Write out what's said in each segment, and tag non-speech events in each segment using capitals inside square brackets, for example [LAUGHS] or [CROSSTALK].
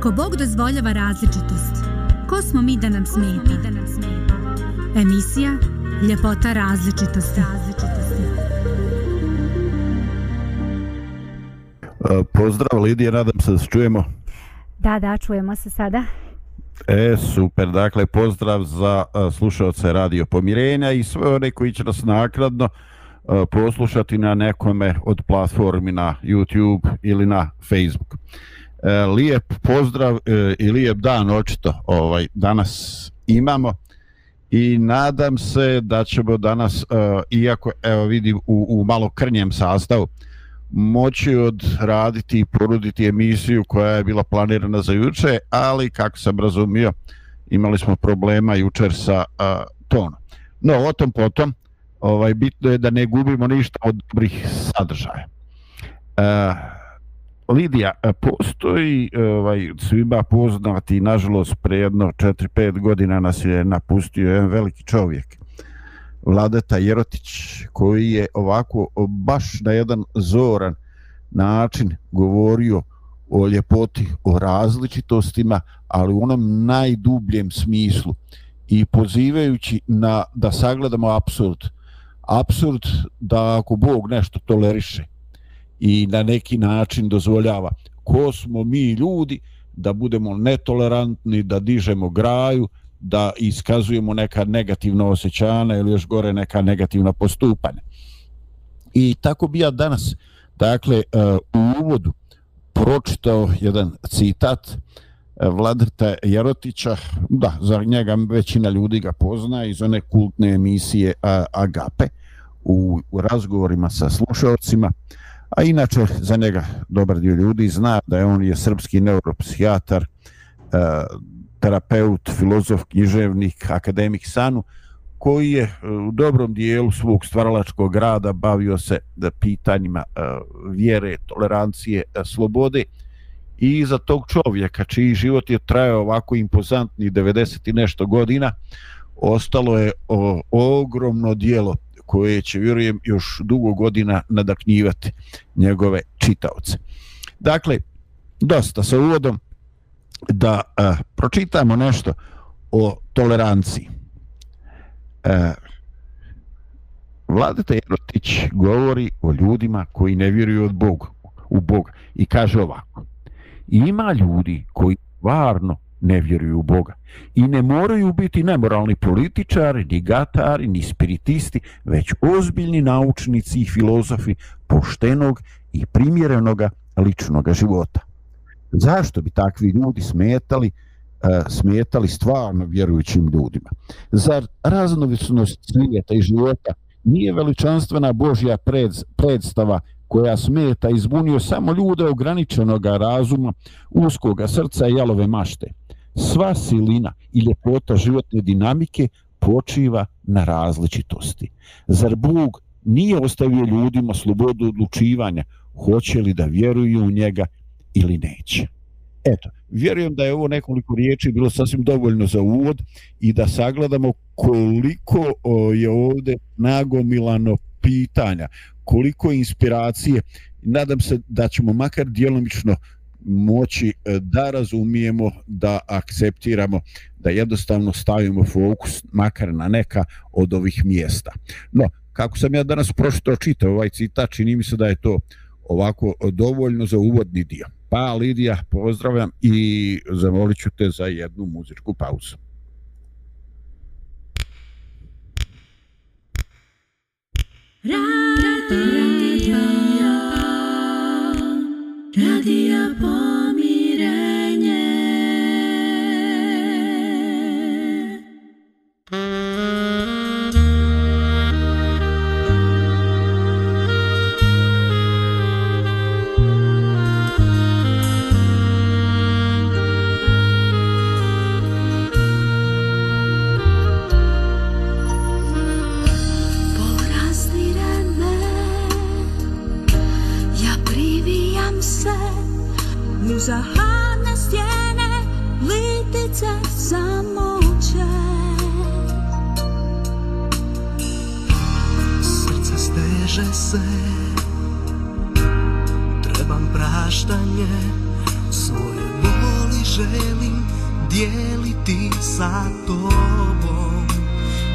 Ako Bog dozvoljava različitost, ko smo mi da nam smeta? Emisija Ljepota različitosti. E, pozdrav Lidija, nadam se da se čujemo. Da, da, čujemo se sada. E, super, dakle, pozdrav za uh, slušalce Radio Pomirenja i sve one koji će nas nakladno uh, poslušati na nekome od platformi na YouTube ili na Facebook. E, lijep pozdrav uh, i lijep dan očito ovaj, danas imamo i nadam se da ćemo danas, e, iako evo vidim u, u malo krnjem sastavu, moći odraditi i poruditi emisiju koja je bila planirana za juče, ali kako sam razumio, imali smo problema jučer sa a, tonom. No, o tom potom, ovaj, bitno je da ne gubimo ništa od dobrih sadržaja. E, Lidija, e, postoji e, ovaj, svima poznati, nažalost, pre jedno 4-5 godina nas je napustio jedan veliki čovjek, Vladeta Jerotić, koji je ovako baš na jedan zoran način govorio o ljepoti, o različitostima, ali u onom najdubljem smislu i pozivajući na da sagledamo absurd. Absurd da ako Bog nešto toleriše i na neki način dozvoljava. Ko smo mi ljudi da budemo netolerantni, da dižemo graju, da iskazujemo neka negativna osjećanja ili još gore neka negativna postupanja. I tako bi ja danas, dakle, e, u uvodu pročitao jedan citat e, Vladrta Jerotića, da, za njega većina ljudi ga pozna iz one kultne emisije Agape u, u razgovorima sa slušalcima, a inače za njega dobar dio ljudi zna da je on je srpski neuropsihijatar, e, terapeut, filozof, književnik, akademik Sanu, koji je e, u dobrom dijelu svog stvaralačkog rada bavio se da pitanjima vjere, tolerancije, slobode. I za tog čovjeka čiji život je trajao ovako impozantni 90 i nešto godina ostalo je o, ogromno dijelo koje će, vjerujem, još dugo godina nadaknjivati njegove čitaoce. Dakle, dosta sa uvodom, da a, pročitamo nešto o toleranciji. E, Vladeta Jerotić govori o ljudima koji ne vjeruju od Boga, u Boga i kaže ovako. Ima ljudi koji varno ne vjeruju u Boga. I ne moraju biti nemoralni političari, ni gatari, ni spiritisti, već ozbiljni naučnici i filozofi poštenog i primjerenog ličnog života. Zašto bi takvi ljudi smetali e, smetali stvarno vjerujućim ljudima? Zar raznovicnost svijeta i života nije veličanstvena Božja pred, predstava koja smeta i zbunio samo ljude ograničenog razuma, uskoga srca i jalove mašte. Sva silina i ljepota životne dinamike počiva na različitosti. Zar Bog nije ostavio ljudima slobodu odlučivanja hoće li da vjeruju u njega ili neće. Eto, vjerujem da je ovo nekoliko riječi bilo sasvim dovoljno za uvod i da sagledamo koliko je ovdje nagomilano pitanja, koliko inspiracije. Nadam se da ćemo makar djelomično moći e, da razumijemo, da akceptiramo, da jednostavno stavimo fokus makar na neka od ovih mjesta. No, kako sam ja danas prošlo čitao ovaj citat, čini mi se da je to ovako dovoljno za uvodni dio. Pa Lidija, pozdravljam i zamolit ću te za jednu muzičku pauzu. Radio, radio, radio, Uzahane stjene, litice samoće Srce steže se Trebam praštanje. Svoje boli dijeliti sa tobom.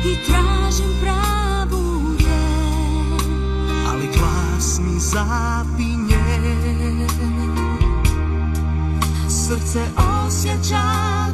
I tražim pravu riječ Ali glas mi zapinje Srce osjeća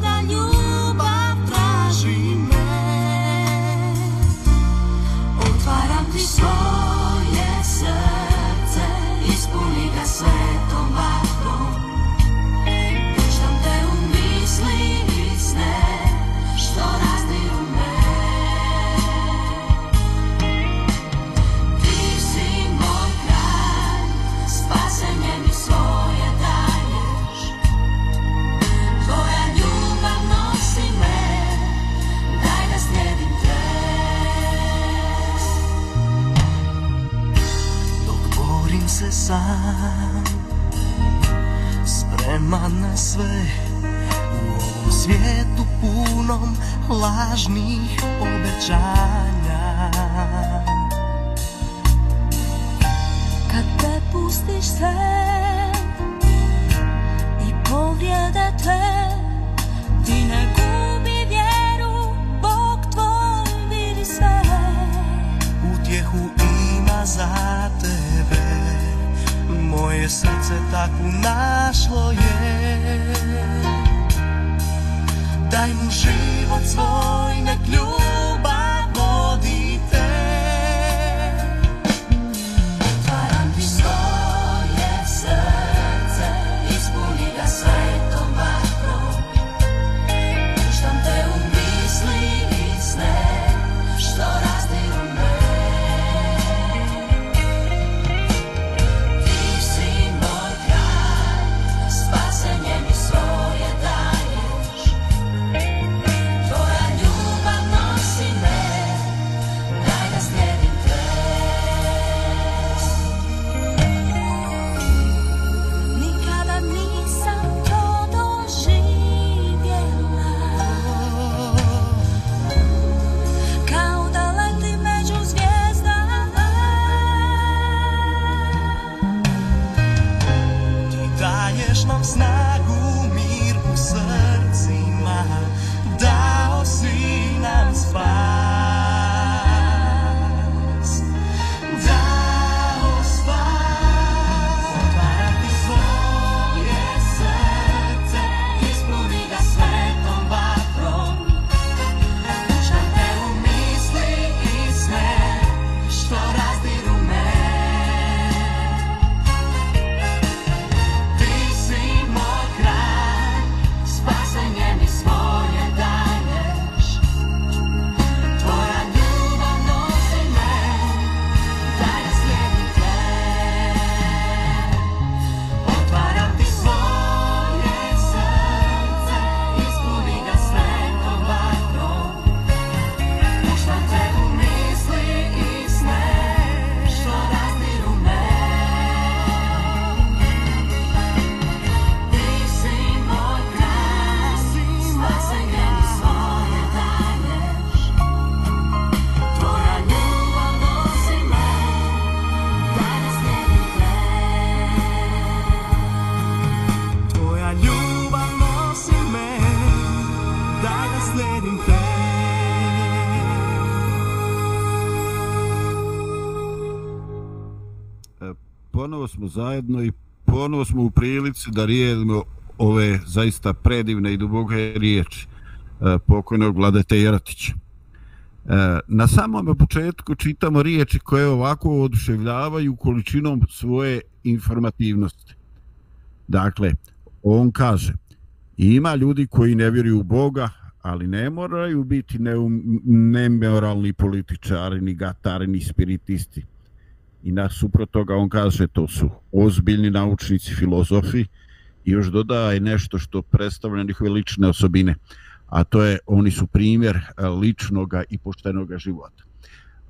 sve U ovom svijetu punom lažnih obećanja. Kad te pustiš se I povrijede te Ti ne gubi vjeru Bog tvoj vidi sve. Utjehu ima za tebe Moje srce takvu našlo je. Daj mu život svoj, nek ljubi smo zajedno i ponovo smo u prilici da rijedimo ove zaista predivne i duboke riječi e, pokojnog Vladete Jeratića. E, na samom početku čitamo riječi koje ovako oduševljavaju količinom svoje informativnosti. Dakle, on kaže, ima ljudi koji ne vjeruju u Boga, ali ne moraju biti neum, nemoralni političari, ni gatari, ni spiritisti. I nasuprot toga on kaže to su ozbiljni naučnici, filozofi i još dodaje nešto što predstavlja njihove lične osobine, a to je oni su primjer ličnog ličnoga i poštenoga života.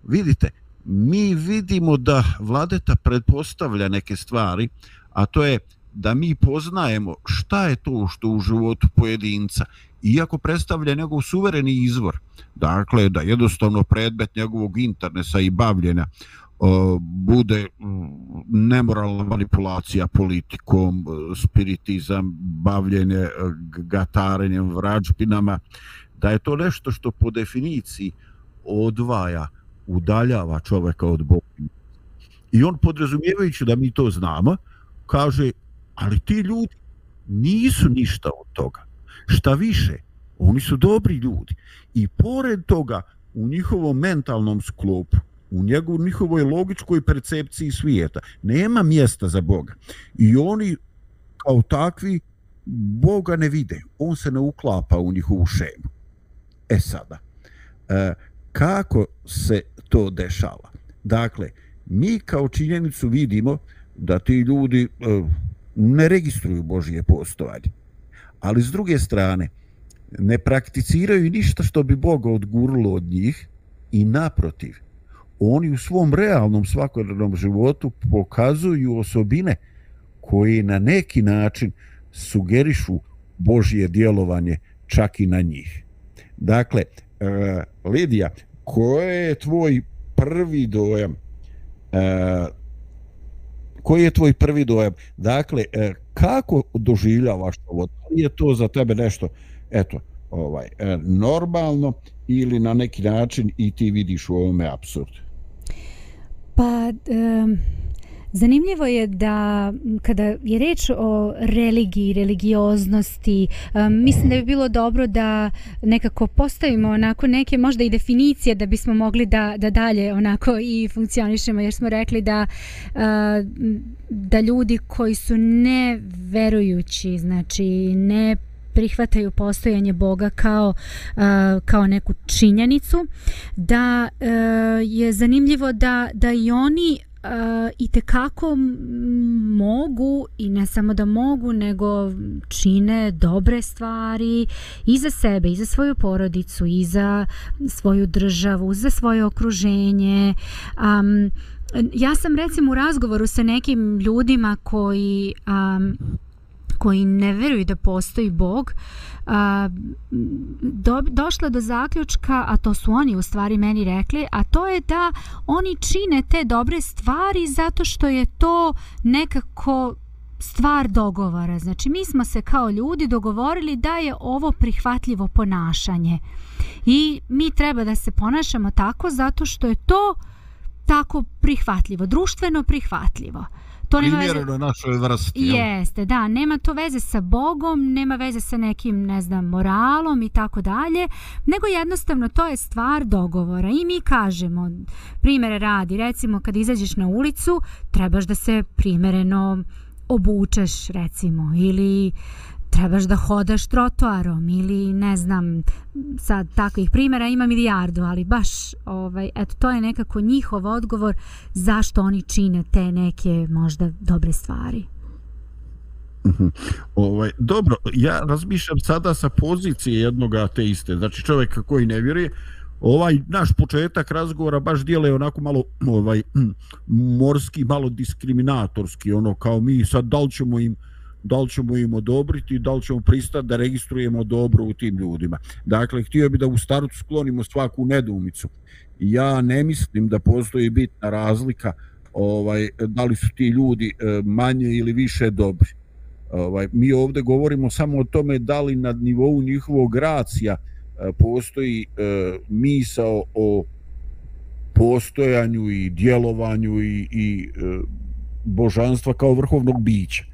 Vidite, mi vidimo da vladeta pretpostavlja neke stvari, a to je da mi poznajemo šta je to što u životu pojedinca, iako predstavlja njegov suvereni izvor, dakle da jednostavno predmet njegovog internesa i bavljenja E, bude nemoralna manipulacija politikom, e, spiritizam, bavljenje e, gatarenjem, vrađbinama, da je to nešto što po definiciji odvaja, udaljava čoveka od Boga. I on podrazumijevajući da mi to znamo, kaže, ali ti ljudi nisu ništa od toga. Šta više, oni su dobri ljudi. I pored toga, u njihovom mentalnom sklopu, u njegov, njihovoj logičkoj percepciji svijeta, nema mjesta za Boga. I oni kao takvi Boga ne vide. On se ne uklapa u njihovu šemu. E sada, e, kako se to dešava? Dakle, mi kao činjenicu vidimo da ti ljudi e, ne registruju Božije postojanje. Ali s druge strane, ne prakticiraju ništa što bi Boga odgurlo od njih i naprotiv, oni u svom realnom svakodnevnom životu pokazuju osobine koje na neki način sugerišu Božje djelovanje čak i na njih. Dakle, e, Lidija, koji je tvoj prvi dojam e, koji je tvoj prvi dojam? Dakle, e, kako doživljavaš ovo? Da li je to za tebe nešto, eto, ovaj, normalno ili na neki način i ti vidiš u ovome absurd? Pa, um, zanimljivo je da kada je reč o religiji, religioznosti, um, mislim da bi bilo dobro da nekako postavimo onako neke možda i definicije da bismo mogli da, da dalje onako i funkcionišemo, jer smo rekli da uh, da ljudi koji su neverujući, znači ne prihvataju postojanje Boga kao kao neku činjenicu da e, je zanimljivo da da i oni i i tekako mogu i ne samo da mogu nego čine dobre stvari i za sebe i za svoju porodicu i za svoju državu za svoje okruženje. Um, ja sam recimo u razgovoru sa nekim ljudima koji um, koji ne veruju da postoji Bog, a, do, došla do zaključka, a to su oni u stvari meni rekli, a to je da oni čine te dobre stvari zato što je to nekako stvar dogovora. Znači mi smo se kao ljudi dogovorili da je ovo prihvatljivo ponašanje. I mi treba da se ponašamo tako zato što je to tako prihvatljivo, društveno prihvatljivo. To nema veze- Primjereno našoj vrsti. Jeste, da, nema to veze sa Bogom, nema veze sa nekim, ne znam, moralom i tako dalje, nego jednostavno to je stvar dogovora i mi kažemo, primere radi, recimo kad izađeš na ulicu, trebaš da se primereno obučeš, recimo, ili trebaš da hodaš trotoarom ili ne znam sad takvih primjera ima milijardu ali baš ovaj eto to je nekako njihov odgovor zašto oni čine te neke možda dobre stvari. Mhm. Ovaj, dobro, ja razmišljam sada sa pozicije jednog ateiste, znači čovjeka koji ne vjeruje, ovaj naš početak razgovora baš dijele onako malo ovaj [CLEARS THROAT] morski, malo diskriminatorski, ono kao mi sad da li ćemo im da li ćemo im odobriti, da li ćemo pristati da registrujemo dobro u tim ljudima. Dakle, htio bi da u startu sklonimo svaku nedumicu. Ja ne mislim da postoji bitna razlika ovaj da li su ti ljudi e, manje ili više dobri. Ovaj, mi ovdje govorimo samo o tome da li na nivou njihovog racija e, postoji e, misao o postojanju i djelovanju i, i e, božanstva kao vrhovnog bića.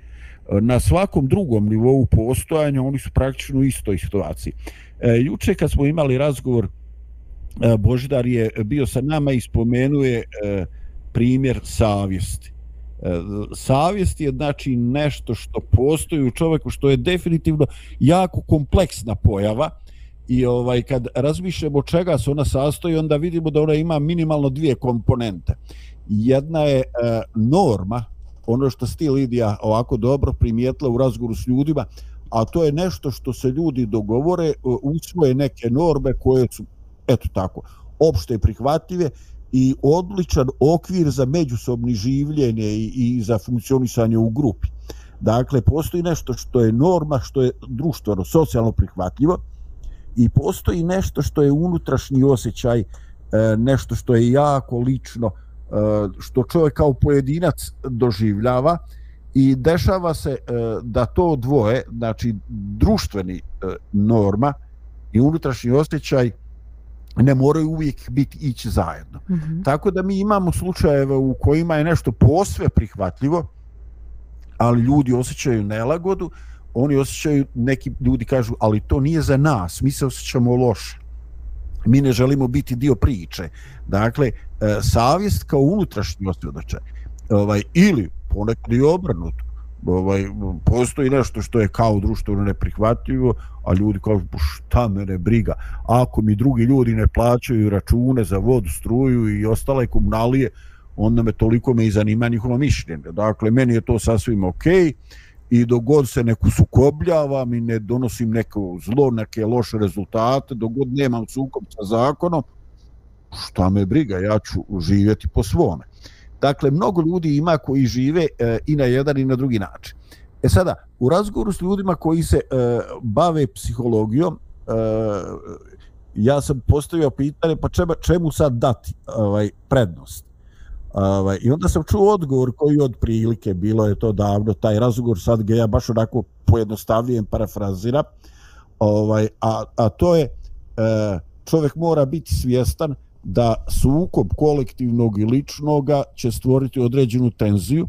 Na svakom drugom nivou postojanja oni su praktično u istoj situaciji. E, juče kad smo imali razgovor, e, Božidar je bio sa nama i spomenuje e, primjer savjesti. E, savjest je znači nešto što postoji u čovjeku što je definitivno jako kompleksna pojava i ovaj kad razmišljamo čega se ona sastoji onda vidimo da ona ima minimalno dvije komponente. Jedna je e, norma, ono što sti Lidija ovako dobro primijetila u razgovoru s ljudima, a to je nešto što se ljudi dogovore, e, usvoje neke norme koje su, eto tako, opšte prihvatljive i odličan okvir za međusobni življenje i, i za funkcionisanje u grupi. Dakle, postoji nešto što je norma, što je društveno, socijalno prihvatljivo i postoji nešto što je unutrašnji osjećaj, e, nešto što je jako lično, što čovjek kao pojedinac doživljava i dešava se e, da to dvoje, znači društveni e, norma i unutrašnji osjećaj ne moraju uvijek biti ići zajedno. Mm -hmm. Tako da mi imamo slučajeve u kojima je nešto posve prihvatljivo, ali ljudi osjećaju nelagodu, oni osjećaju, neki ljudi kažu, ali to nije za nas, mi se osjećamo loše. Mi ne želimo biti dio priče. Dakle, e, savjest kao unutrašnji osvjedočaj. Ovaj, ili ponekad i obrnuto. Ovaj, postoji nešto što je kao društveno neprihvatljivo, a ljudi kažu, pa šta mene briga, ako mi drugi ljudi ne plaćaju račune za vodu, struju i ostale komunalije, onda me toliko me i zanima njihovo mišljenje. Dakle, meni je to sasvim okej okay, i dogod se neku sukobljavam i ne donosim neko zlo, neke loše rezultate, dogod nemam sukob sa zakonom, šta me briga, ja ću živjeti po svome. Dakle, mnogo ljudi ima koji žive e, i na jedan i na drugi način. E sada, u razgovoru s ljudima koji se e, bave psihologijom, e, ja sam postavio pitanje, pa čemu, čemu sad dati ovaj, prednost? Ovaj, I onda sam čuo odgovor koji od prilike, bilo je to davno, taj razgovor sad ga ja baš onako pojednostavljujem, parafraziram, ovaj, a, a to je e, čovjek mora biti svjestan da sukob kolektivnog i ličnoga će stvoriti određenu tenziju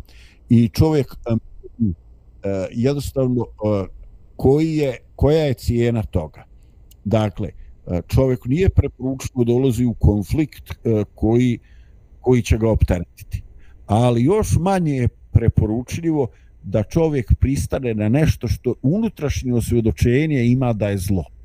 i čovjek e, jednostavno e, koji je, koja je cijena toga. Dakle, e, čovjek nije preporučeno da ulazi u konflikt e, koji, koji će ga opteretiti. Ali još manje je preporučljivo da čovjek pristane na nešto što unutrašnje osvjedočenje ima da je zlo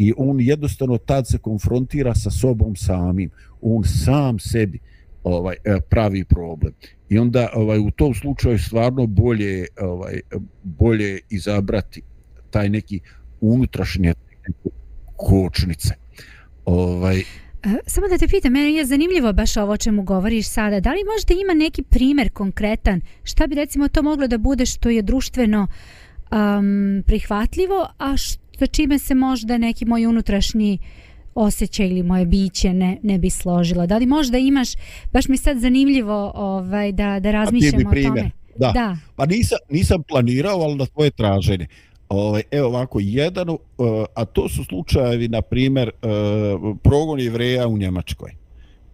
i on jednostavno tad se konfrontira sa sobom samim on sam sebi ovaj e, pravi problem i onda ovaj u tom slučaju stvarno bolje ovaj bolje izabrati taj neki unutrašnje kočnice ovaj e, Samo da te pitam, meni je zanimljivo baš ovo o čemu govoriš sada. Da li možda ima neki primer konkretan? Šta bi recimo to moglo da bude što je društveno um, prihvatljivo, a što sa čime se možda neki moj unutrašnji osjećaj ili moje biće ne, ne bi složila. Da li možda imaš, baš mi sad zanimljivo ovaj, da, da razmišljamo o tome. Da. da. Pa nisam, nisam planirao, ali na tvoje traženje. Ovaj, evo ovako, jedan, uh, a to su slučajevi, na primjer, uh, progon jevreja u Njemačkoj.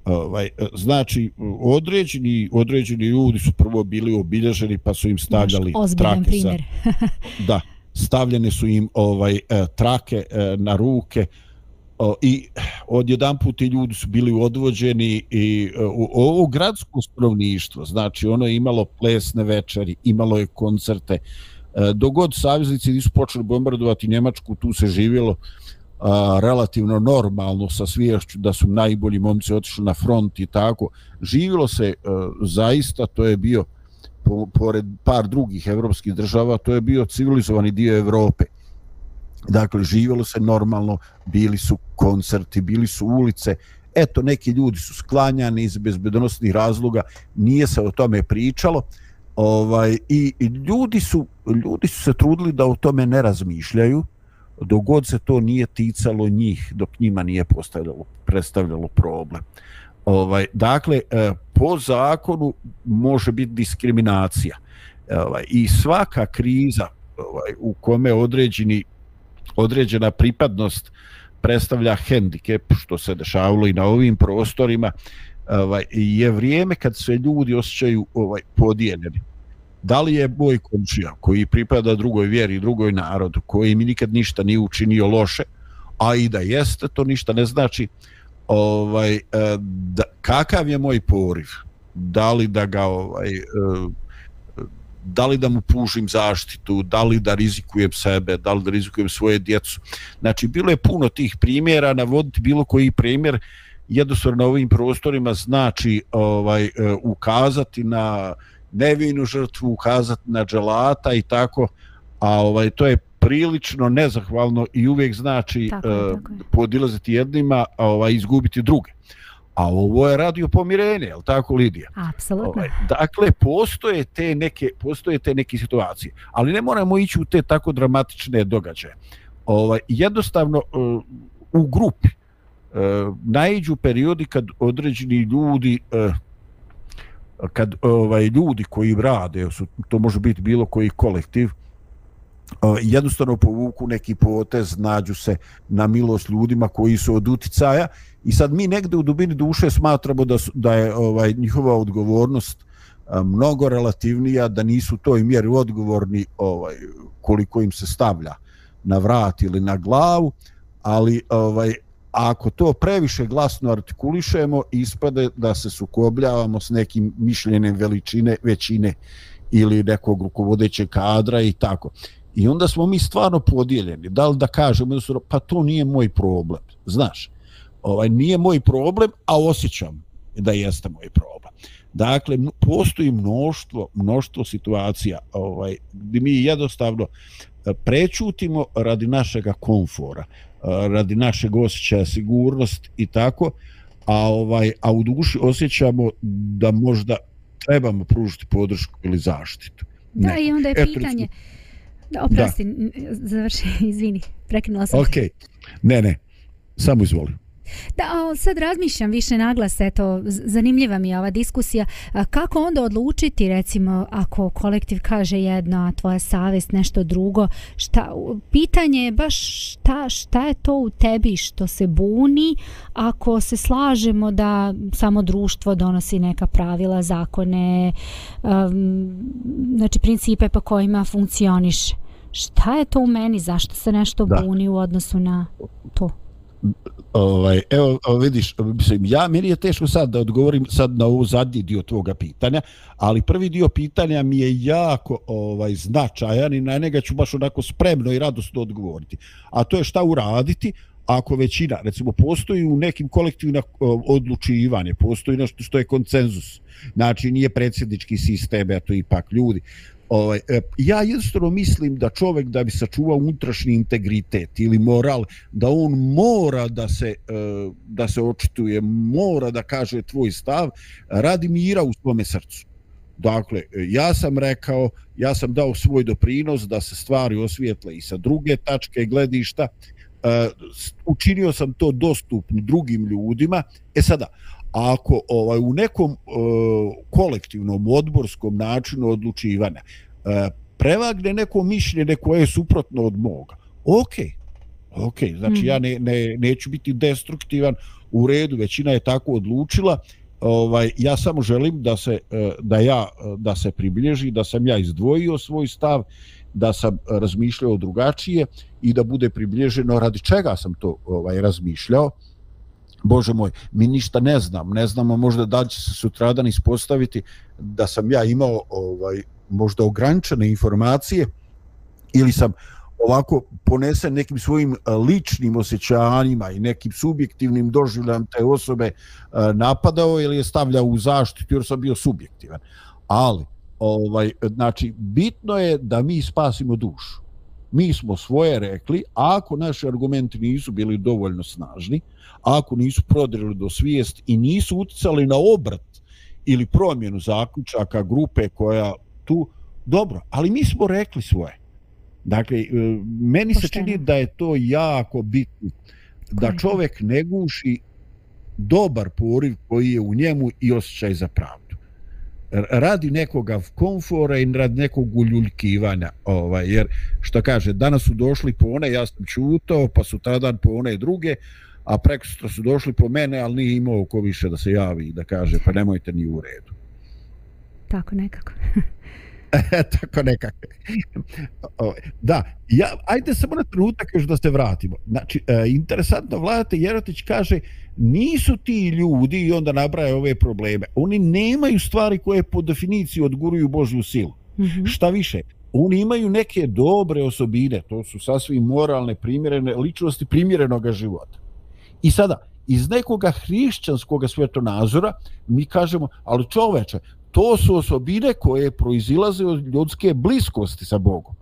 Ovaj, znači, određeni, određeni ljudi su prvo bili obilježeni, pa su im stavljali trake primjer. sa... da, [LAUGHS] stavljene su im ovaj e, trake e, na ruke o, i odjedan put ti ljudi su bili odvođeni i e, u ovo gradsko stanovništvo. Znači ono je imalo plesne večeri imalo je koncerte dogod saveznici nisu počeli bombardovati Njemačku tu se živjelo a, relativno normalno sa sviješću da su najbolji momci otišli na front i tako. Živjelo se a, zaista to je bio po, pored par drugih evropskih država, to je bio civilizovani dio Evrope. Dakle, živjelo se normalno, bili su koncerti, bili su ulice, eto, neki ljudi su sklanjani iz bezbedonosnih razloga, nije se o tome pričalo, ovaj, i, i ljudi, su, ljudi su se trudili da o tome ne razmišljaju, dogod se to nije ticalo njih, dok njima nije postavljalo, predstavljalo problem. Ovaj, dakle, e, po zakonu može biti diskriminacija. E, ovaj, I svaka kriza ovaj, u kome određeni, određena pripadnost predstavlja hendikep, što se dešavalo i na ovim prostorima, e, ovaj, je vrijeme kad se ljudi osjećaju ovaj, podijeljeni. Da li je moj komšija koji pripada drugoj vjeri, drugoj narodu, koji mi nikad ništa nije učinio loše, a i da jeste, to ništa ne znači, ovaj eh, da, kakav je moj poriv? Da li da ga ovaj eh, da li da mu pužim zaštitu? Da li da rizikujem sebe? Da li da rizikujem svoje djecu? Znači bilo je puno tih primjera. Navoditi bilo koji primjer jednostavno na ovim prostorima znači ovaj eh, ukazati na nevinu žrtvu ukazati na dželata i tako a ovaj to je prilično nezahvalno i uvijek znači tako je, tako je. podilaziti jednima, a ovaj, izgubiti druge. A ovo je radio pomirenje, je li tako Lidija? Apsolutno. Ovaj, dakle, postoje te, neke, postoje te neke situacije, ali ne moramo ići u te tako dramatične događaje. Ovaj, jednostavno, uh, u grupi uh, najđu periodi kad određeni ljudi uh, kad ovaj ljudi koji rade, su, to može biti bilo koji kolektiv, uh, jednostavno povuku neki potez, nađu se na milost ljudima koji su od uticaja i sad mi negde u dubini duše smatramo da, su, da je ovaj njihova odgovornost mnogo relativnija, da nisu toj mjeri odgovorni ovaj koliko im se stavlja na vrat ili na glavu, ali ovaj ako to previše glasno artikulišemo, ispade da se sukobljavamo s nekim mišljenjem veličine, većine ili nekog rukovodećeg kadra i tako. I onda smo mi stvarno podijeljeni. Da li da kažemo, pa to nije moj problem. Znaš, ovaj, nije moj problem, a osjećam da jeste moj problem. Dakle, postoji mnoštvo, mnoštvo situacija ovaj, gdje mi jednostavno e, prečutimo radi našega komfora, e, radi našeg osjećaja sigurnost i tako, a ovaj a u duši osjećamo da možda trebamo pružiti podršku ili zaštitu. Da, ne. i onda je Eto, pitanje... Recimo, Da, oprosti, da. završi, [LAUGHS] izvini, prekinula sam. Okay. ne, ne, samo izvoli. Da, sad razmišljam više naglas, eto, zanimljiva mi je ova diskusija. Kako onda odlučiti, recimo, ako kolektiv kaže jedno, a tvoja savest nešto drugo, šta, pitanje je baš šta, šta je to u tebi što se buni ako se slažemo da samo društvo donosi neka pravila, zakone, um, znači principe po kojima funkcioniše. Šta je to u meni? Zašto se nešto da. buni u odnosu na to? Ovaj evo vidiš mislim ja meni je teško sad da odgovorim sad na ovu zadnji dio tvoga pitanja ali prvi dio pitanja mi je jako ovaj značajan i na njega ću baš onako spremno i radosno odgovoriti. A to je šta uraditi ako većina recimo postoji u nekim kolektivna odlučivanje postoji nešto što je konsenzus. Znači nije predsjednički sistem a to ipak ljudi ovaj, e, ja jednostavno mislim da čovjek da bi sačuvao unutrašnji integritet ili moral, da on mora da se, e, da se očituje, mora da kaže tvoj stav, radi mira u svome srcu. Dakle, e, ja sam rekao, ja sam dao svoj doprinos da se stvari osvijetle i sa druge tačke gledišta, učinio sam to dostupno drugim ljudima. E sada, ako ovaj u nekom e, kolektivnom odborskom načinu odlučivanja e, prevagne neko mišljenje koje je suprotno od moga. Ok, ok, znači mm. ja ne, ne, neću biti destruktivan u redu, većina je tako odlučila, ovaj ja samo želim da se e, da ja da se približi da sam ja izdvojio svoj stav da sam razmišljao drugačije i da bude približeno radi čega sam to ovaj razmišljao Bože moj, mi ništa ne znam, ne znamo možda da će se sutradan ispostaviti da sam ja imao ovaj možda ograničene informacije ili sam ovako ponesen nekim svojim eh, ličnim osjećanjima i nekim subjektivnim doživljam te osobe eh, napadao ili je stavljao u zaštitu jer sam bio subjektivan. Ali, ovaj, znači, bitno je da mi spasimo dušu. Mi smo svoje rekli, a ako naši argumenti nisu bili dovoljno snažni, ako nisu prodrili do svijest i nisu uticali na obrat ili promjenu zaključaka grupe koja tu, dobro, ali mi smo rekli svoje. Dakle, e, meni Pošteno. se čini da je to jako bitno, da čovjek ne guši dobar poriv koji je u njemu i osjećaj za pravdu. Radi nekoga komfora i radi nekog uljuljkivanja. Ovaj, jer, što kaže, danas su došli po one, ja sam čutao, pa su tada po one druge, a preko su došli po mene, ali nije imao ko više da se javi i da kaže, pa nemojte ni u redu. Tako nekako. [LAUGHS] [LAUGHS] tako nekako. da, ja, ajde samo na trenutak još da se vratimo. Znači, e, interesantno, Vladate Jerotić kaže, nisu ti ljudi i onda nabraje ove probleme. Oni nemaju stvari koje po definiciji odguruju Božju silu. Mm -hmm. Šta više, oni imaju neke dobre osobine, to su sasvim moralne, primjerene ličnosti primjerenog života. I sada, iz nekoga hrišćanskog svetonazora mi kažemo, ali čoveče, to su osobine koje proizilaze od ljudske bliskosti sa Bogom.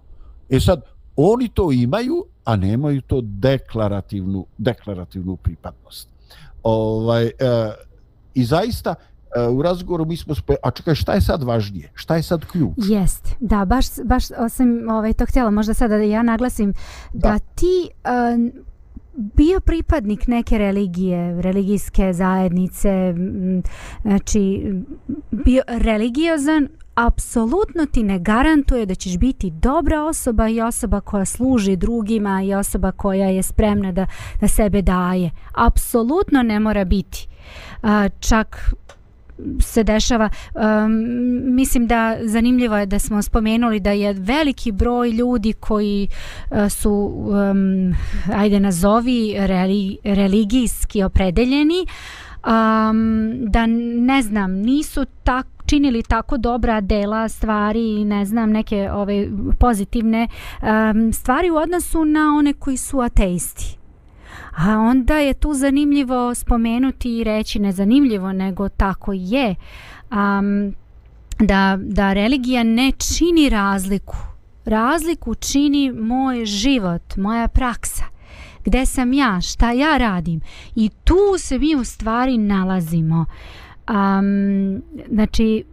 E sad, oni to imaju, a nemaju to deklarativnu, deklarativnu pripadnost. Ovaj, e, I zaista, e, u razgovoru mi smo spe... a čekaj šta je sad važnije šta je sad ključ jest da baš baš sam ovaj to htjela možda sada da ja naglasim da, da ti uh, bio pripadnik neke religije, religijske zajednice, znači bio religiozan, apsolutno ti ne garantuje da ćeš biti dobra osoba i osoba koja služi drugima i osoba koja je spremna da, da sebe daje. Apsolutno ne mora biti. A, čak se dešava. Um, mislim da zanimljivo je da smo spomenuli da je veliki broj ljudi koji uh, su um, ajde nazovi reli, religijski opredeljeni um, da ne znam nisu tak činili tako dobra dela stvari i ne znam neke ove pozitivne um, stvari u odnosu na one koji su ateisti. A onda je tu zanimljivo spomenuti i reći ne zanimljivo, nego tako je. Um, da, da religija ne čini razliku. Razliku čini moj život, moja praksa. Gde sam ja, šta ja radim. I tu se mi u stvari nalazimo. Um, znači,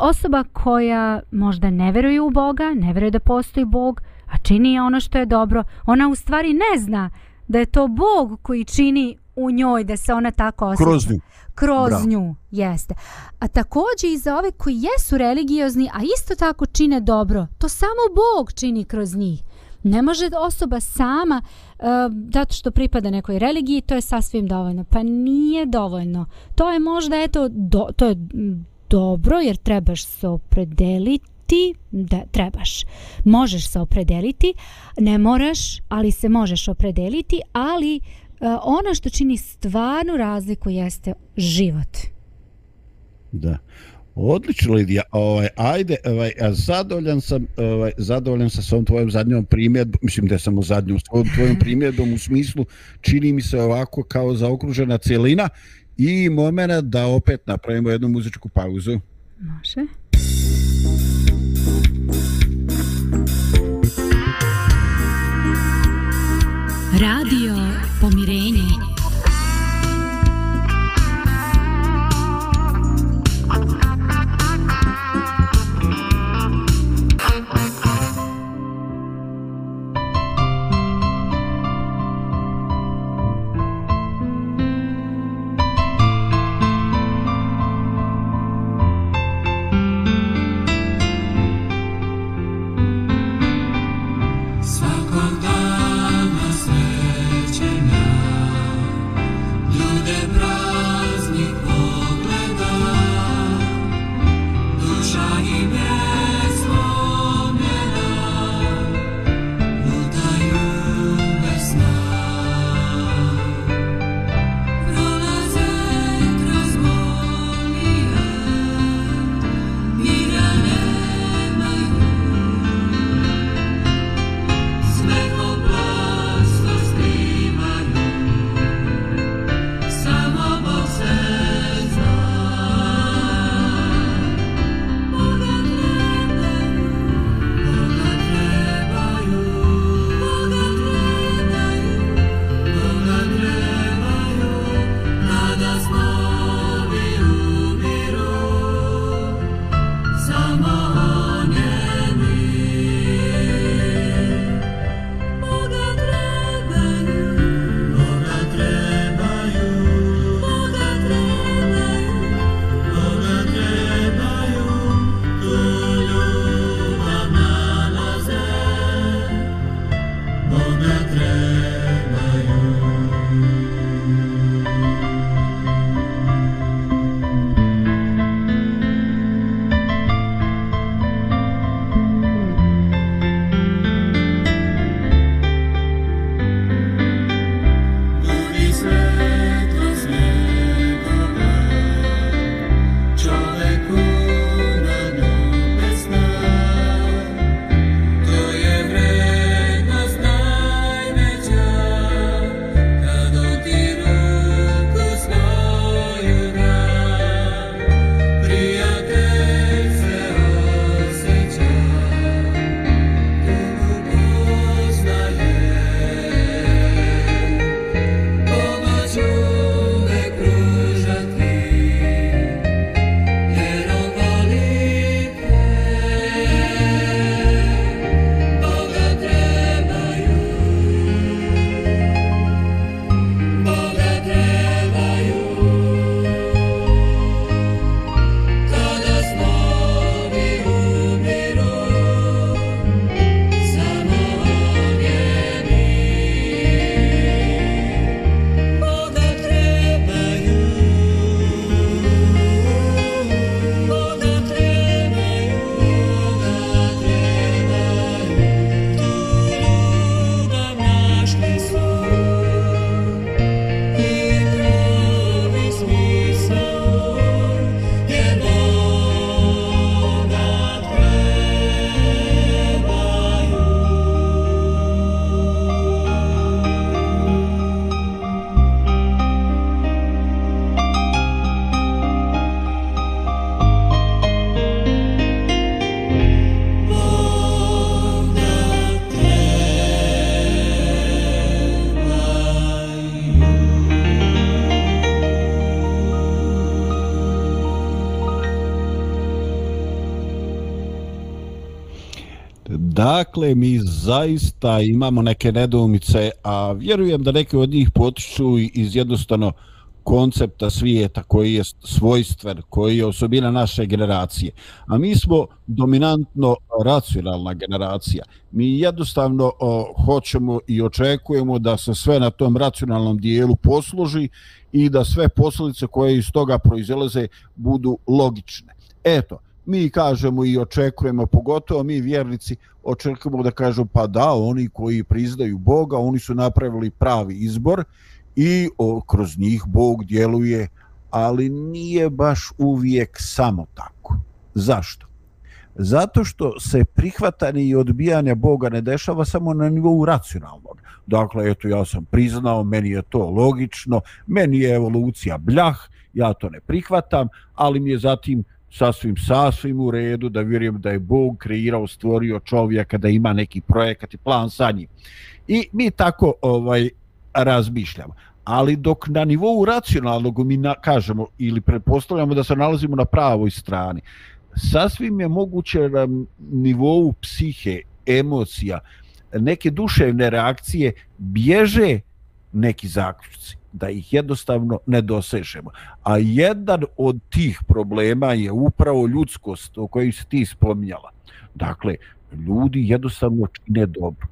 osoba koja možda ne veruje u Boga, ne veruje da postoji Bog, a čini ono što je dobro, ona u stvari ne zna da je to Bog koji čini u njoj da se ona tako osjeća. Kroz nju. Kroz Bravo. nju, jeste. A također i za ove koji jesu religiozni, a isto tako čine dobro, to samo Bog čini kroz njih. Ne može osoba sama, uh, zato što pripada nekoj religiji, to je sasvim dovoljno. Pa nije dovoljno. To je možda, eto, do, to je dobro, jer trebaš se opredeliti ti da trebaš. Možeš se opredeliti, ne moraš, ali se možeš opredeliti, ali uh, ono što čini stvarnu razliku jeste život. Da. Odlično Lidija, ovaj, ajde, ovaj, a zadovoljan sam, ovaj, zadovoljan sam sa ovom tvojom zadnjom primjedbom, mislim da sam u zadnjom, s tvojom [LAUGHS] primjedbom u smislu, čini mi se ovako kao zaokružena cijelina i momena da opet napravimo jednu muzičku pauzu. Može. Radio Pomirenje. Dakle, mi zaista imamo neke nedoumice, a vjerujem da neke od njih potiču iz jednostavno koncepta svijeta koji je svojstven, koji je osobina naše generacije. A mi smo dominantno racionalna generacija. Mi jednostavno o, hoćemo i očekujemo da se sve na tom racionalnom dijelu posluži i da sve posljedice koje iz toga proizelaze budu logične. Eto, mi kažemo i očekujemo, pogotovo mi vjernici, očekujemo da kažu pa da, oni koji priznaju Boga, oni su napravili pravi izbor i o, kroz njih Bog djeluje, ali nije baš uvijek samo tako. Zašto? Zato što se prihvatanje i odbijanje Boga ne dešava samo na nivou racionalnog. Dakle, eto, ja sam priznao, meni je to logično, meni je evolucija bljah, ja to ne prihvatam, ali mi je zatim sasvim sasvim u redu da vjerujem da je Bog kreirao, stvorio čovjeka, da ima neki projekat i plan sa njim. I mi tako ovaj razmišljamo. Ali dok na nivou racionalnog mi na, kažemo ili pretpostavljamo da se nalazimo na pravoj strani, sasvim je moguće na nivou psihe, emocija, neke duševne reakcije bježe neki zaključci da ih jednostavno ne dosežemo. A jedan od tih problema je upravo ljudskost o kojoj se ti spominjala. Dakle, ljudi jednostavno čine dobro.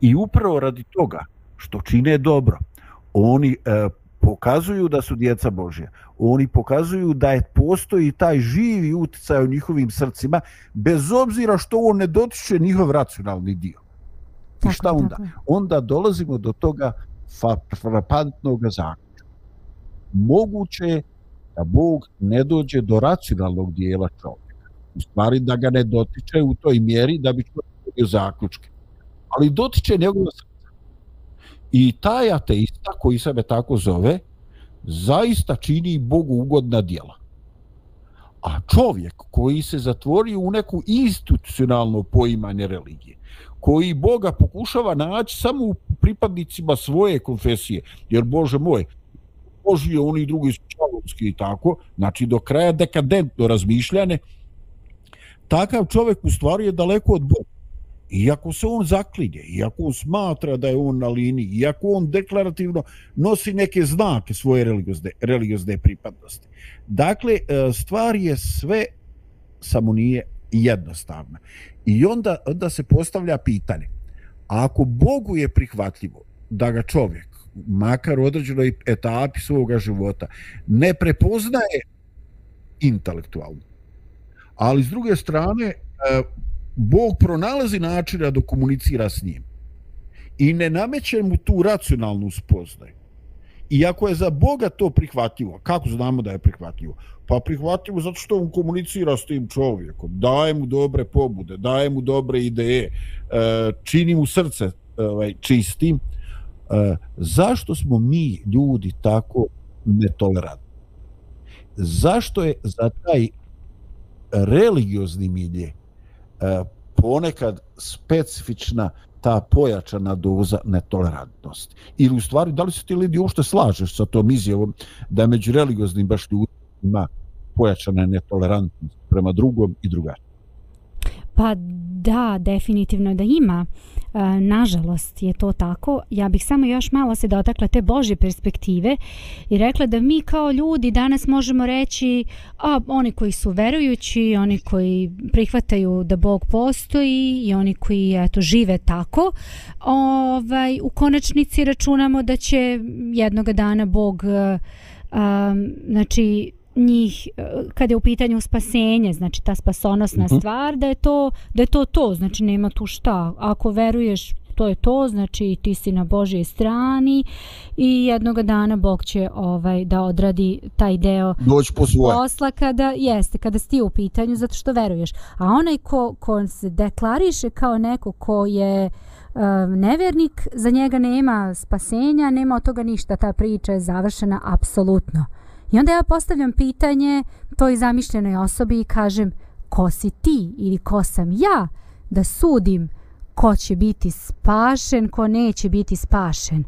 I upravo radi toga što čine dobro, oni e, pokazuju da su djeca Božja. Oni pokazuju da je postoji taj živi utjecaj u njihovim srcima, bez obzira što on ne dotiče njihov racionalni dio. I šta onda? Onda dolazimo do toga frapantnog zaključka. Moguće je da Bog ne dođe do racionalnog dijela čovjeka. U stvari da ga ne dotiče u toj mjeri da bi čovjek dobio zaključke. Ali dotiče njegova srca. I taj ateista koji sebe tako zove, zaista čini Bogu ugodna dijela. A čovjek koji se zatvori u neku institucionalno poimanje religije, koji Boga pokušava naći samo u pripadnicima svoje konfesije, jer Bože moj, Boži je oni drugi čalovski i tako, znači do kraja dekadentno razmišljane, takav čovjek u stvari je daleko od Boga. Iako se on zaklinje, iako on smatra da je on na liniji, iako on deklarativno nosi neke znake svoje religiozne, religiozne pripadnosti. Dakle, e, stvar je sve, samo nije jednostavna. I onda, onda se postavlja pitanje, a ako Bogu je prihvatljivo da ga čovjek, makar u određenoj etapi svoga života, ne prepoznaje intelektualno, ali s druge strane, e, Bog pronalazi načina da komunicira s njim i ne nameće mu tu racionalnu spoznaju. Iako je za Boga to prihvatljivo, kako znamo da je prihvatljivo? Pa prihvatimo zato što on komunicira s tim čovjekom, daje mu dobre pobude, daje mu dobre ideje, e, čini mu srce ovaj, čistim. E, zašto smo mi ljudi tako netolerantni? Zašto je za taj religiozni milje e, ponekad specifična ta pojačana doza netolerantnosti. Ili u stvari, da li se ti ljudi uopšte slažeš sa tom izjavom da među religioznim baš ima pojačana netolerantnost prema drugom i drugačijom? Pa da, definitivno da ima. E, nažalost je to tako. Ja bih samo još malo se dotakla te Božje perspektive i rekla da mi kao ljudi danas možemo reći a oni koji su verujući, oni koji prihvataju da Bog postoji i oni koji eto žive tako, ovaj u konačnici računamo da će jednog dana Bog um, znači njih e, kad je u pitanju spasenje, znači ta spasonosna uh mhm. -huh. stvar, da je to da je to to, znači nema tu šta. Ako veruješ to je to, znači ti si na Božjoj strani i jednog dana Bog će ovaj da odradi taj deo Doći po svoje. posla kada jeste, kada si ti u pitanju zato što veruješ. A onaj ko, ko se deklariše kao neko ko je um, nevjernik, za njega nema spasenja, nema od toga ništa, ta priča je završena apsolutno. I onda ja postavljam pitanje toj zamišljenoj osobi i kažem ko si ti ili ko sam ja da sudim ko će biti spašen, ko neće biti spašen.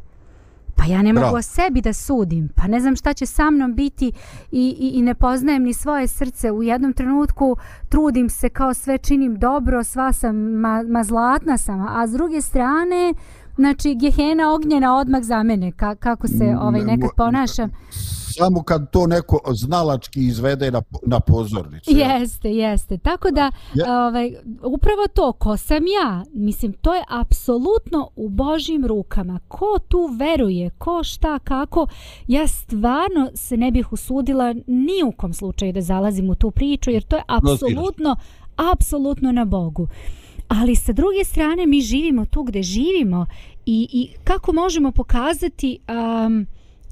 Pa ja ne mogu o sebi da sudim, pa ne znam šta će sa mnom biti i, i, i ne poznajem ni svoje srce. U jednom trenutku trudim se kao sve činim dobro, sva sam, ma, ma zlatna sam, a s druge strane, znači gehena ognjena odmah za mene, ka, kako se ovaj nekad ponašam. Samo kad to neko znalački izvede na, na pozornicu. Jeste, jeste. Tako da, Ja- ovaj, upravo to, ko sam ja, mislim, to je apsolutno u Božjim rukama. Ko tu veruje, ko šta, kako, ja stvarno se ne bih usudila ni u kom slučaju da zalazim u tu priču, jer to je apsolutno, apsolutno na Bogu. Ali sa druge strane mi živimo tu gde živimo i, i kako možemo pokazati um,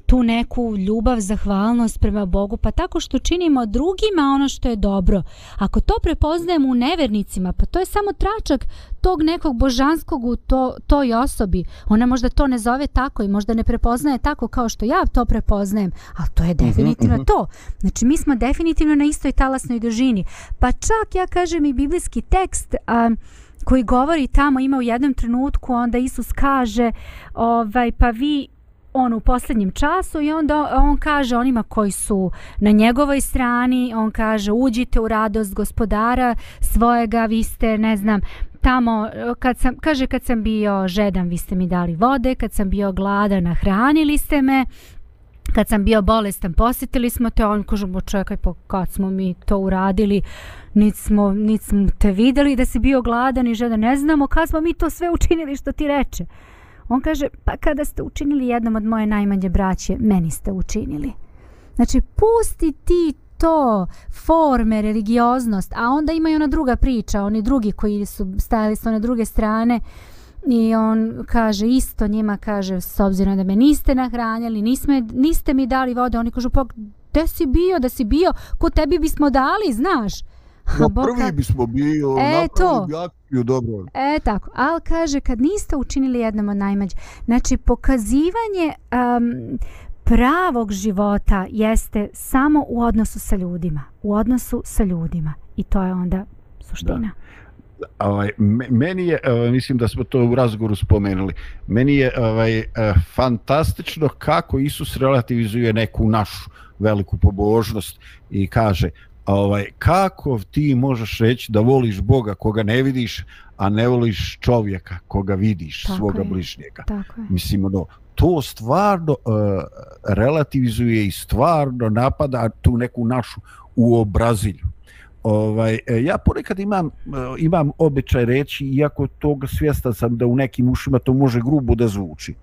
tu neku ljubav, zahvalnost prema Bogu, pa tako što činimo drugima ono što je dobro. Ako to prepoznajemo u nevernicima, pa to je samo tračak tog nekog božanskog u to, toj osobi. Ona možda to ne zove tako i možda ne prepoznaje tako kao što ja to prepoznajem, ali to je definitivno to. Znači mi smo definitivno na istoj talasnoj dužini. Pa čak ja kažem i biblijski tekst a, koji govori tamo ima u jednom trenutku onda Isus kaže ovaj pa vi on u posljednjem času i onda on kaže onima koji su na njegovoj strani, on kaže uđite u radost gospodara svojega, vi ste, ne znam, tamo, kad sam, kaže kad sam bio žedan, vi ste mi dali vode, kad sam bio gladan, nahranili ste me, kad sam bio bolestan, posjetili smo te, on kaže, bo čekaj, pa kad smo mi to uradili, nit smo, nit smo te videli da si bio gladan i žedan, ne znamo kad smo mi to sve učinili što ti reče. On kaže, pa kada ste učinili jednom od moje najmanje braće, meni ste učinili. Znači, pusti ti to, forme, religioznost, a onda ima i ona druga priča, oni drugi koji su stajali s one druge strane i on kaže isto njima, kaže, s obzirom da me niste nahranjali, nisme, niste mi dali vode, oni kažu, pa gde si bio, da si bio, ko tebi bismo dali, znaš? A No, prvi ka- bismo bio, E, to. bi akciju, dobro. E tako, ali kaže kad niste učinili jednom od najmađe, znači pokazivanje um, pravog života jeste samo u odnosu sa ljudima, u odnosu sa ljudima i to je onda suština. Ovaj, me- meni je, ovaj, mislim da smo to u razgovoru spomenuli, meni je ovaj, eh, fantastično kako Isus relativizuje neku našu veliku pobožnost i kaže ovaj, kako ti možeš reći da voliš Boga koga ne vidiš, a ne voliš čovjeka koga vidiš, Tako svoga je. bližnjega. Tako je. Mislim, ono, to stvarno uh, relativizuje i stvarno napada tu neku našu uobrazilju. Ovaj, e, ja ponekad imam, e, imam običaj reći, iako toga svjestan sam da u nekim ušima to može grubo da zvuči.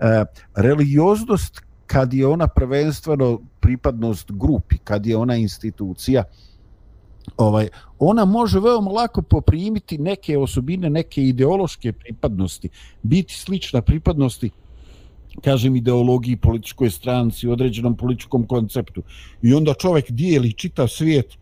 E, religioznost, kad je ona prvenstveno pripadnost grupi, kad je ona institucija, ovaj ona može veoma lako poprimiti neke osobine, neke ideološke pripadnosti, biti slična pripadnosti kažem ideologiji, političkoj stranci, određenom političkom konceptu. I onda čovjek dijeli čitav svijet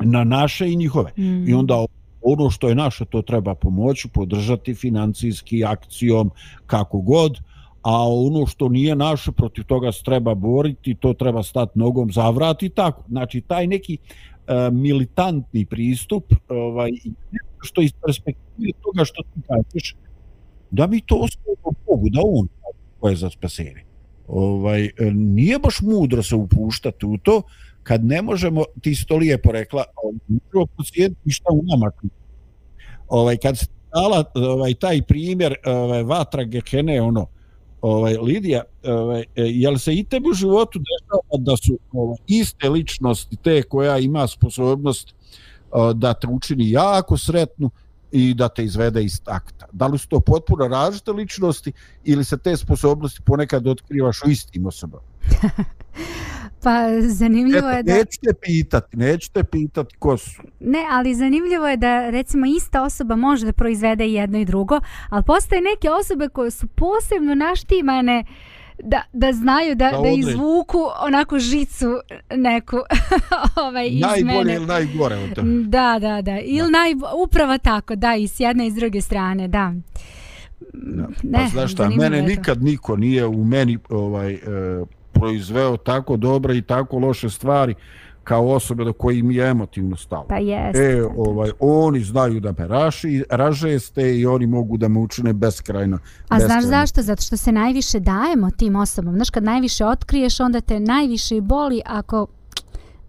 na naše i njihove. Mm. I onda ono što je naše to treba pomoći, podržati financijski akcijom, kako god, a ono što nije naše protiv toga se treba boriti, to treba stati nogom za vrat i tako. Znači taj neki e, militantni pristup, ovaj, što iz perspektive toga što ti kažeš, da mi to ostavimo Bogu, da on ko je za spasenje. Ovaj, e, nije baš mudro se upuštati u to, kad ne možemo, ti si to lijepo rekla, prvo procijeniti šta u nama. Ovaj, kad se dala ovaj, taj primjer ovaj, vatra Gehene, ono, ovaj, Lidija, ovaj, e, jel se i tebi u životu dešava da su ovaj, iste ličnosti te koja ima sposobnost ovaj, da te učini jako sretnu i da te izvede iz takta. Da li su to potpuno različite ličnosti ili se te sposobnosti ponekad otkrivaš u istim osobama? [LAUGHS] Pa zanimljivo je Eto, da... neću te pitati, neću te pitati ko su. Ne, ali zanimljivo je da recimo ista osoba može da proizvede jedno i drugo, ali postoje neke osobe koje su posebno naštimane da, da znaju da, Da da, izvuku onako žicu neku [LAUGHS] ovaj, iz Najbolje mene. ili najgore od toga. Da, da, da. Ili naj, upravo tako, da, i s jedne i s druge strane, da. Da. Ne, pa znaš šta, mene je nikad niko nije u meni ovaj e, proizveo tako dobre i tako loše stvari kao osobe do kojih mi je emotivno stalo. Pa jeste. E, ovaj, oni znaju da me raši, ražeste i oni mogu da me učine beskrajno. A znaš zašto? Zato što se najviše dajemo tim osobama. Znaš, kad najviše otkriješ, onda te najviše i boli ako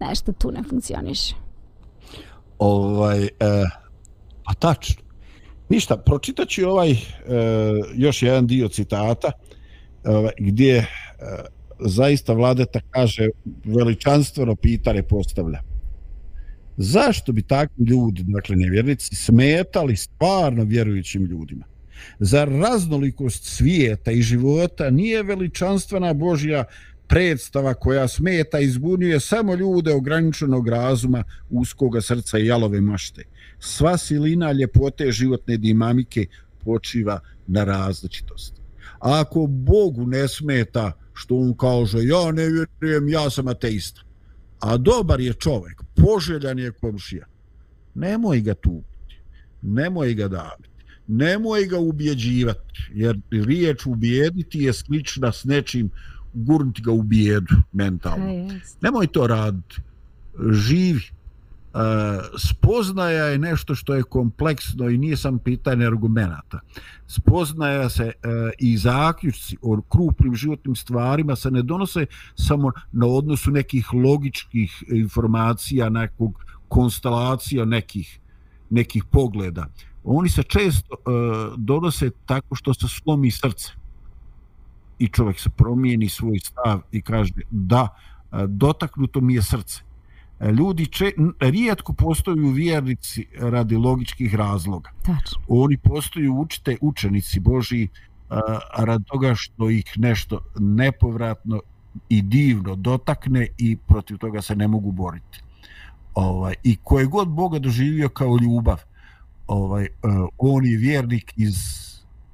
nešto tu ne funkcioniše. Ovaj, e, a tačno. Ništa, pročitat ću ovaj e, još jedan dio citata e, gdje e, zaista vladeta kaže veličanstveno pitanje postavlja. Zašto bi takvi ljudi, dakle nevjernici, smetali stvarno vjerujućim ljudima? Za raznolikost svijeta i života nije veličanstvena Božja predstava koja smeta i zbunjuje samo ljude ograničenog razuma, uskoga srca i jalove mašte. Sva silina ljepote životne dinamike počiva na različitosti. A ako Bogu ne smeta što on kaže ja ne vjerujem, ja sam ateista, a dobar je čovjek, poželjan je komšija, nemoj ga tupiti, nemoj ga daviti, nemoj ga ubjeđivati, jer riječ ubijediti je slična s nečim gurnuti ga u bijedu mentalno. Nemoj to raditi. Živi. Spoznaja je nešto što je kompleksno i nije sam pitanje argumenta. Spoznaja se e, i zaključci o krupnim životnim stvarima se ne donose samo na odnosu nekih logičkih informacija, nekog konstelacija nekih, nekih pogleda. Oni se često e, donose tako što se slomi srce i čovjek se promijeni svoj stav i kaže da, e, dotaknuto mi je srce. E, Ljudi če, rijetko postaju vjernici radi logičkih razloga. Tačno. Oni postaju učite, učenici Boži radi toga što ih nešto nepovratno i divno dotakne i protiv toga se ne mogu boriti. Ovaj, I koje god Boga doživio kao ljubav, ovaj, on je vjernik iz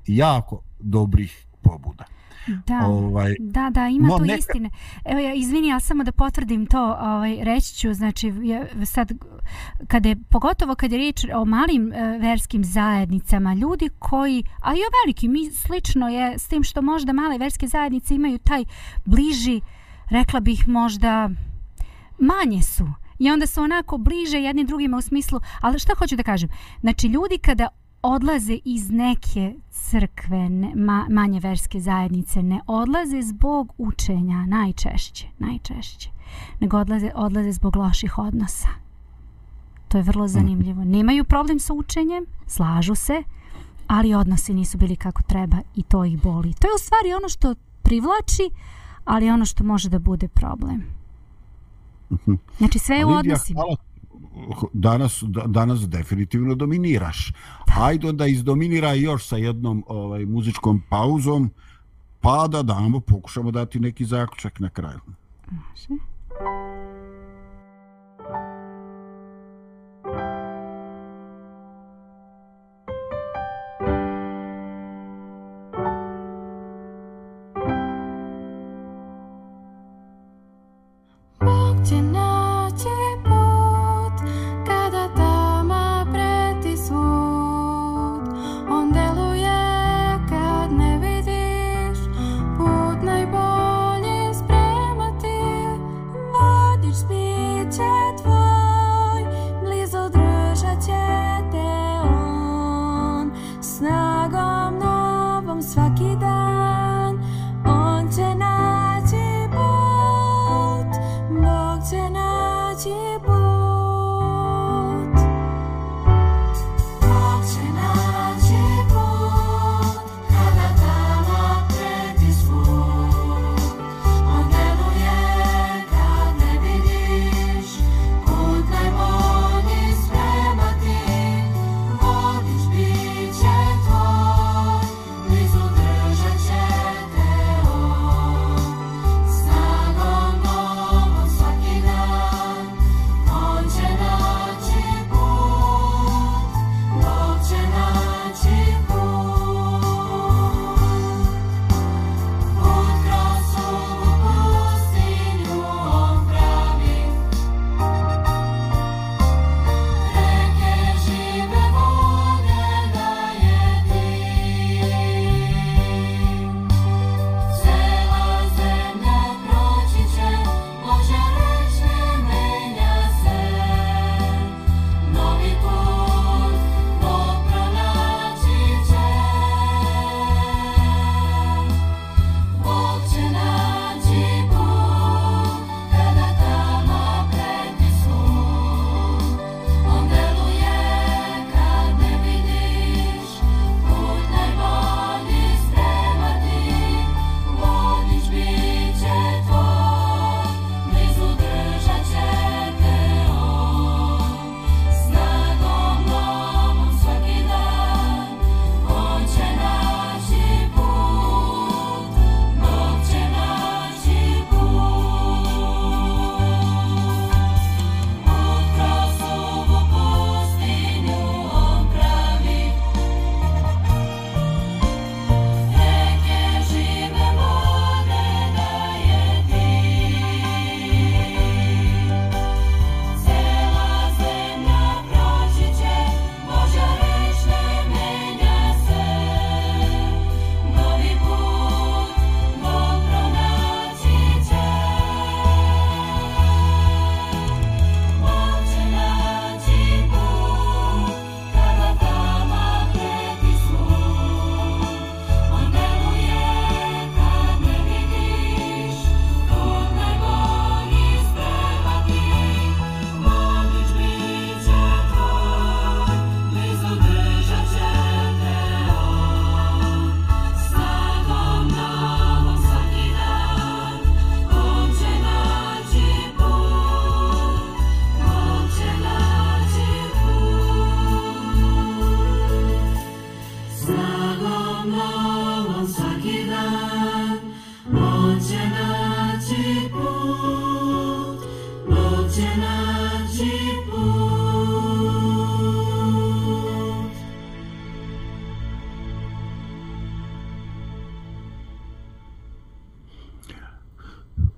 jako dobrih pobuda. Da, Ovaj, da, da, ima no, tu neka- istine. Evo ja, izvini, ja samo da potvrdim to, ovaj, reći ću, znači, ja, sad, kada je, pogotovo kad je riječ o malim e, verskim zajednicama, ljudi koji, a i o velikim, mi slično je s tim što možda male verske zajednice imaju taj bliži, rekla bih možda, manje su. I onda su onako bliže jedni drugima u smislu, ali šta hoću da kažem? Znači, ljudi kada odlaze iz neke crkve, ne, ma, manje verske zajednice, ne odlaze zbog učenja, najčešće, najčešće, nego odlaze, odlaze zbog loših odnosa. To je vrlo zanimljivo. Nemaju problem sa učenjem, slažu se, ali odnosi nisu bili kako treba i to ih boli. To je u stvari ono što privlači, ali ono što može da bude problem. Znači sve je u odnosima. hvala. Danas, danas definitivno dominiraš. Hajde da izdominira još sa jednom ovaj, muzičkom pauzom, pa da damo, pokušamo dati neki zaključak na kraju. Može. como se dá.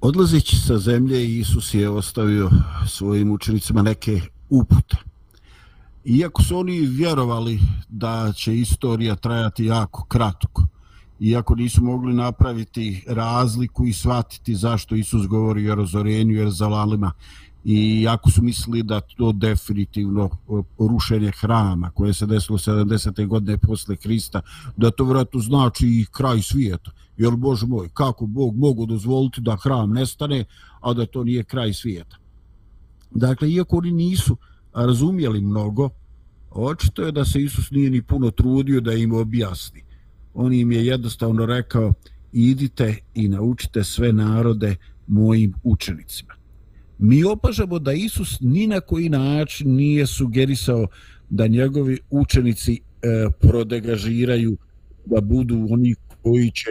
Odlazeći sa zemlje, Isus je ostavio svojim učenicima neke upute. Iako su oni vjerovali da će istorija trajati jako kratko, iako nisu mogli napraviti razliku i shvatiti zašto Isus govori o razorenju Jeruzalalima, i jako su mislili da to definitivno rušenje hrama koje se desilo 70. godine posle Krista, da to vratno znači i kraj svijeta. Jer, Bože moj, kako Bog mogu dozvoliti da hram nestane, a da to nije kraj svijeta. Dakle, iako oni nisu razumjeli mnogo, očito je da se Isus nije ni puno trudio da im objasni. On im je jednostavno rekao, idite i naučite sve narode mojim učenicima mi opažamo da Isus ni na koji način nije sugerisao da njegovi učenici e, prodegažiraju da budu oni koji će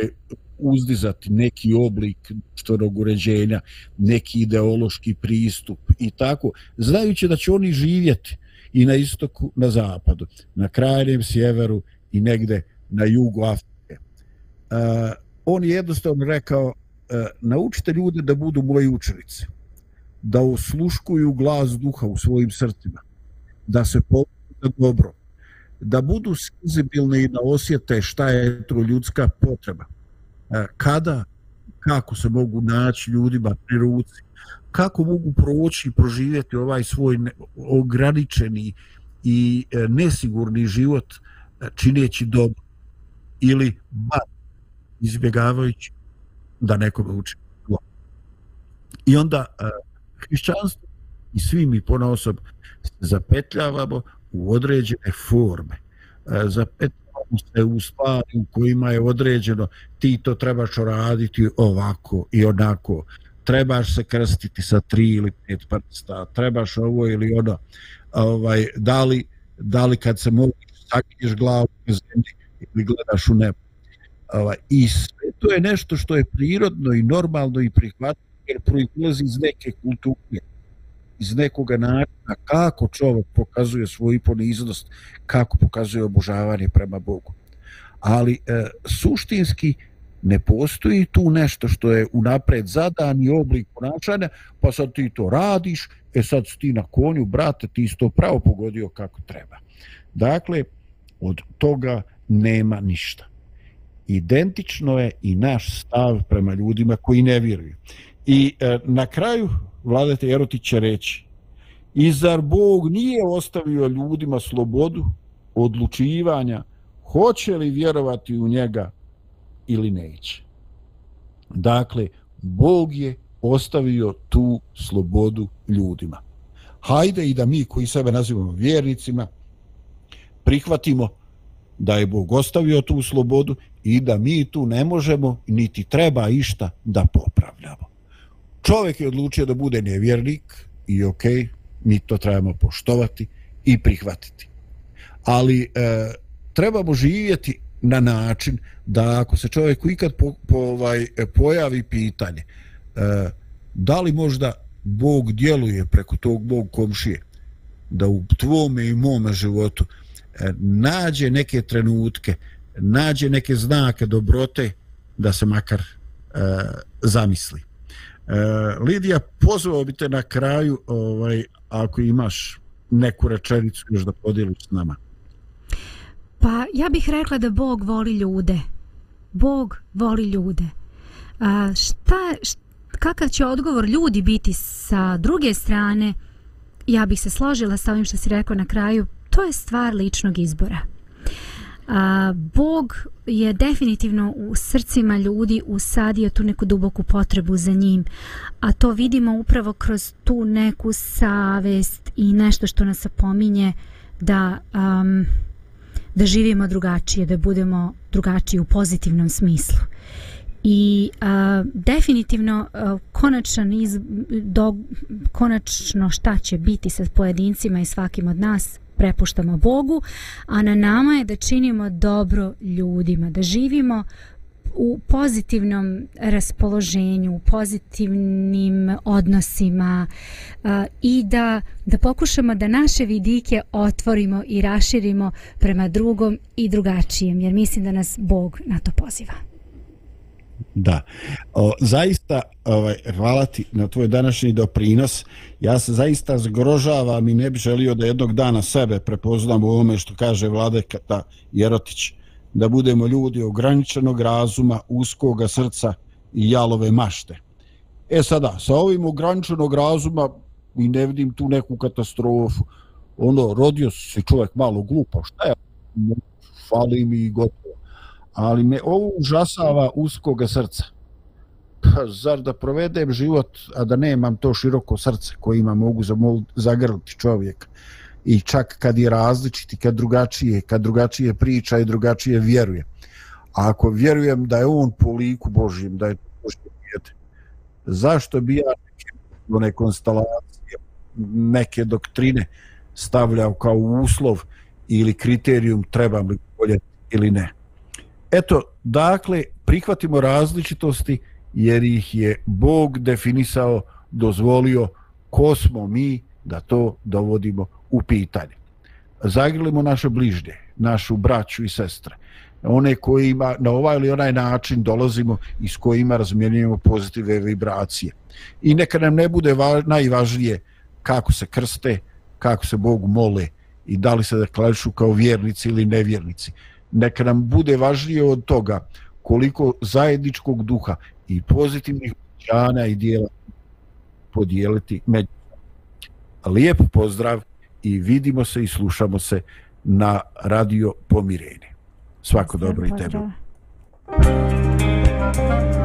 uzdizati neki oblik društvenog uređenja, neki ideološki pristup i tako, znajući da će oni živjeti i na istoku, na zapadu, na krajnjem sjeveru i negde na jugu Afrike. Uh, on je jednostavno rekao, e, naučite ljude da budu moji učenici da osluškuju glas duha u svojim srcima, da se povuku dobro, da budu senzibilni i da osjete šta je to ljudska potreba. E, kada, kako se mogu naći ljudima pri ruci, kako mogu proći i proživjeti ovaj svoj ograničeni i e, nesigurni život e, čineći dobro ili bar izbjegavajući da nekome uči. I onda hrišćanstvo i svi mi ponosob zapetljavamo u određene forme. E, za se u stvari u kojima je određeno ti to trebaš raditi ovako i onako. Trebaš se krstiti sa tri ili pet prsta, trebaš ovo ili ono. Ovaj, da, li, da li kad se moliš sakriješ glavu na zemlji ili gledaš u nebo. Ovaj, I sve to je nešto što je prirodno i normalno i prihvatno jer proizlazi iz neke kulture, iz nekoga načina kako čovjek pokazuje svoju poniznost, kako pokazuje obožavanje prema Bogu. Ali e, suštinski ne postoji tu nešto što je unapred zadani oblik ponašanja, pa sad ti to radiš, e sad ti na konju, brate, ti si to pravo pogodio kako treba. Dakle, od toga nema ništa. Identično je i naš stav prema ljudima koji ne vjeruju. I e, na kraju vladate Erotić će reći i zar Bog nije ostavio ljudima slobodu odlučivanja hoće li vjerovati u njega ili neće. Dakle, Bog je ostavio tu slobodu ljudima. Hajde i da mi koji sebe nazivamo vjernicima prihvatimo da je Bog ostavio tu slobodu i da mi tu ne možemo niti treba išta da popravljamo čovjek je odlučio da bude nevjernik i ok, mi to trebamo poštovati i prihvatiti. Ali e, trebamo živjeti na način da ako se čovjeku ikad po, po, ovaj, pojavi pitanje e, da li možda Bog djeluje preko tog Bog komšije da u tvome i mome životu e, nađe neke trenutke, nađe neke znake dobrote da se makar e, zamisli. E, Lidija, pozvao bi te na kraju, ovaj, ako imaš neku rečenicu još da podijeliš s nama. Pa ja bih rekla da Bog voli ljude. Bog voli ljude. A, šta, šta, kakav će odgovor ljudi biti sa druge strane, ja bih se složila sa ovim što si rekao na kraju, to je stvar ličnog izbora. A, Bog je definitivno u srcima ljudi usadio tu neku duboku potrebu za njim, a to vidimo upravo kroz tu neku savest i nešto što nas pominje da, um, da drugačije, da budemo drugačiji u pozitivnom smislu. I a, definitivno a, konačan iz, do, konačno šta će biti sa pojedincima i svakim od nas prepuštamo Bogu, a na nama je da činimo dobro ljudima, da živimo u pozitivnom raspoloženju, u pozitivnim odnosima a, i da, da pokušamo da naše vidike otvorimo i raširimo prema drugom i drugačijem, jer mislim da nas Bog na to poziva. Da. O, zaista, ovaj, hvala ti na tvoj današnji doprinos. Ja se zaista zgrožavam i ne bih želio da jednog dana sebe prepoznam u ovome što kaže Vladekata Jerotić. Da budemo ljudi ograničenog razuma, uskoga srca i jalove mašte. E sada, sa ovim ograničenog razuma i ne vidim tu neku katastrofu. Ono, rodio se čovjek malo glupo. Šta je? Fali mi gotovo ali me ovo užasava uskoga srca. Pa, zar da provedem život, a da nemam to široko srce koje ima mogu zagrliti čovjek i čak kad je različiti, kad drugačije, kad drugačije priča i drugačije vjeruje. A ako vjerujem da je on po liku Božjem, da je to Božje zašto bi ja neke, one konstalacije, neke doktrine stavljao kao uslov ili kriterijum trebam li voljeti ili ne? Eto, dakle, prihvatimo različitosti jer ih je Bog definisao, dozvolio ko smo mi da to dovodimo u pitanje. Zagrlimo naše bližnje, našu braću i sestre, one kojima na ovaj ili onaj način dolazimo i s kojima razmjenjujemo pozitive vibracije. I neka nam ne bude najvažnije kako se krste, kako se Bogu mole i da li se deklarišu kao vjernici ili nevjernici neka nam bude važnije od toga koliko zajedničkog duha i pozitivnih djana i dijela podijeliti među. Lijep pozdrav i vidimo se i slušamo se na radio Pomireni. Svako dobro i tebi. Thank you.